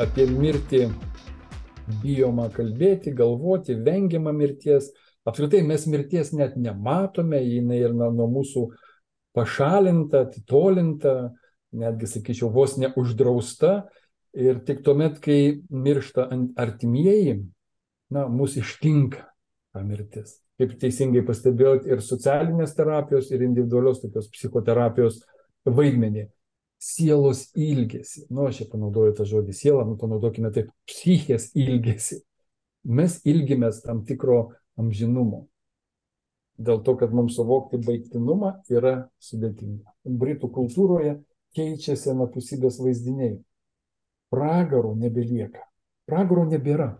apie mirtį bijoma kalbėti, galvoti, vengiama mirties. Apskritai mes mirties net nematome, jinai ir nuo mūsų pašalinta, atitolinta, netgi sakyčiau, vos neuždrausta. Ir tik tuomet, kai miršta artimieji, na, mūsų ištinka ta mirtis. Kaip teisingai pastebėjot, ir socialinės terapijos, ir individualios tokios psichoterapijos vaidmenį sielos ilgesi. Nu, aš čia panaudoju tą žodį sielą, nu, panaudokime taip, psichės ilgesi. Mes ilgimės tam tikro amžinumo. Dėl to, kad mums suvokti baigtinumą yra sudėtinga. Britų kultūroje keičiasi anapusybės vaizdiniai. Pragaro nebelieka. Pragaro nebėra.